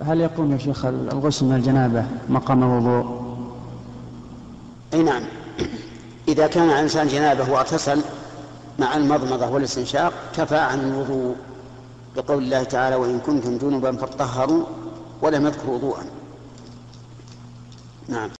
هل يقوم يا شيخ الغسل من الجنابة مقام الوضوء؟ أي نعم. إذا كان الإنسان جنابة واغتسل مع المضمضة والاستنشاق كفى عن الوضوء لقول الله تعالى وإن كنتم جنبا فاطهروا ولم يذكر وضوءا. نعم.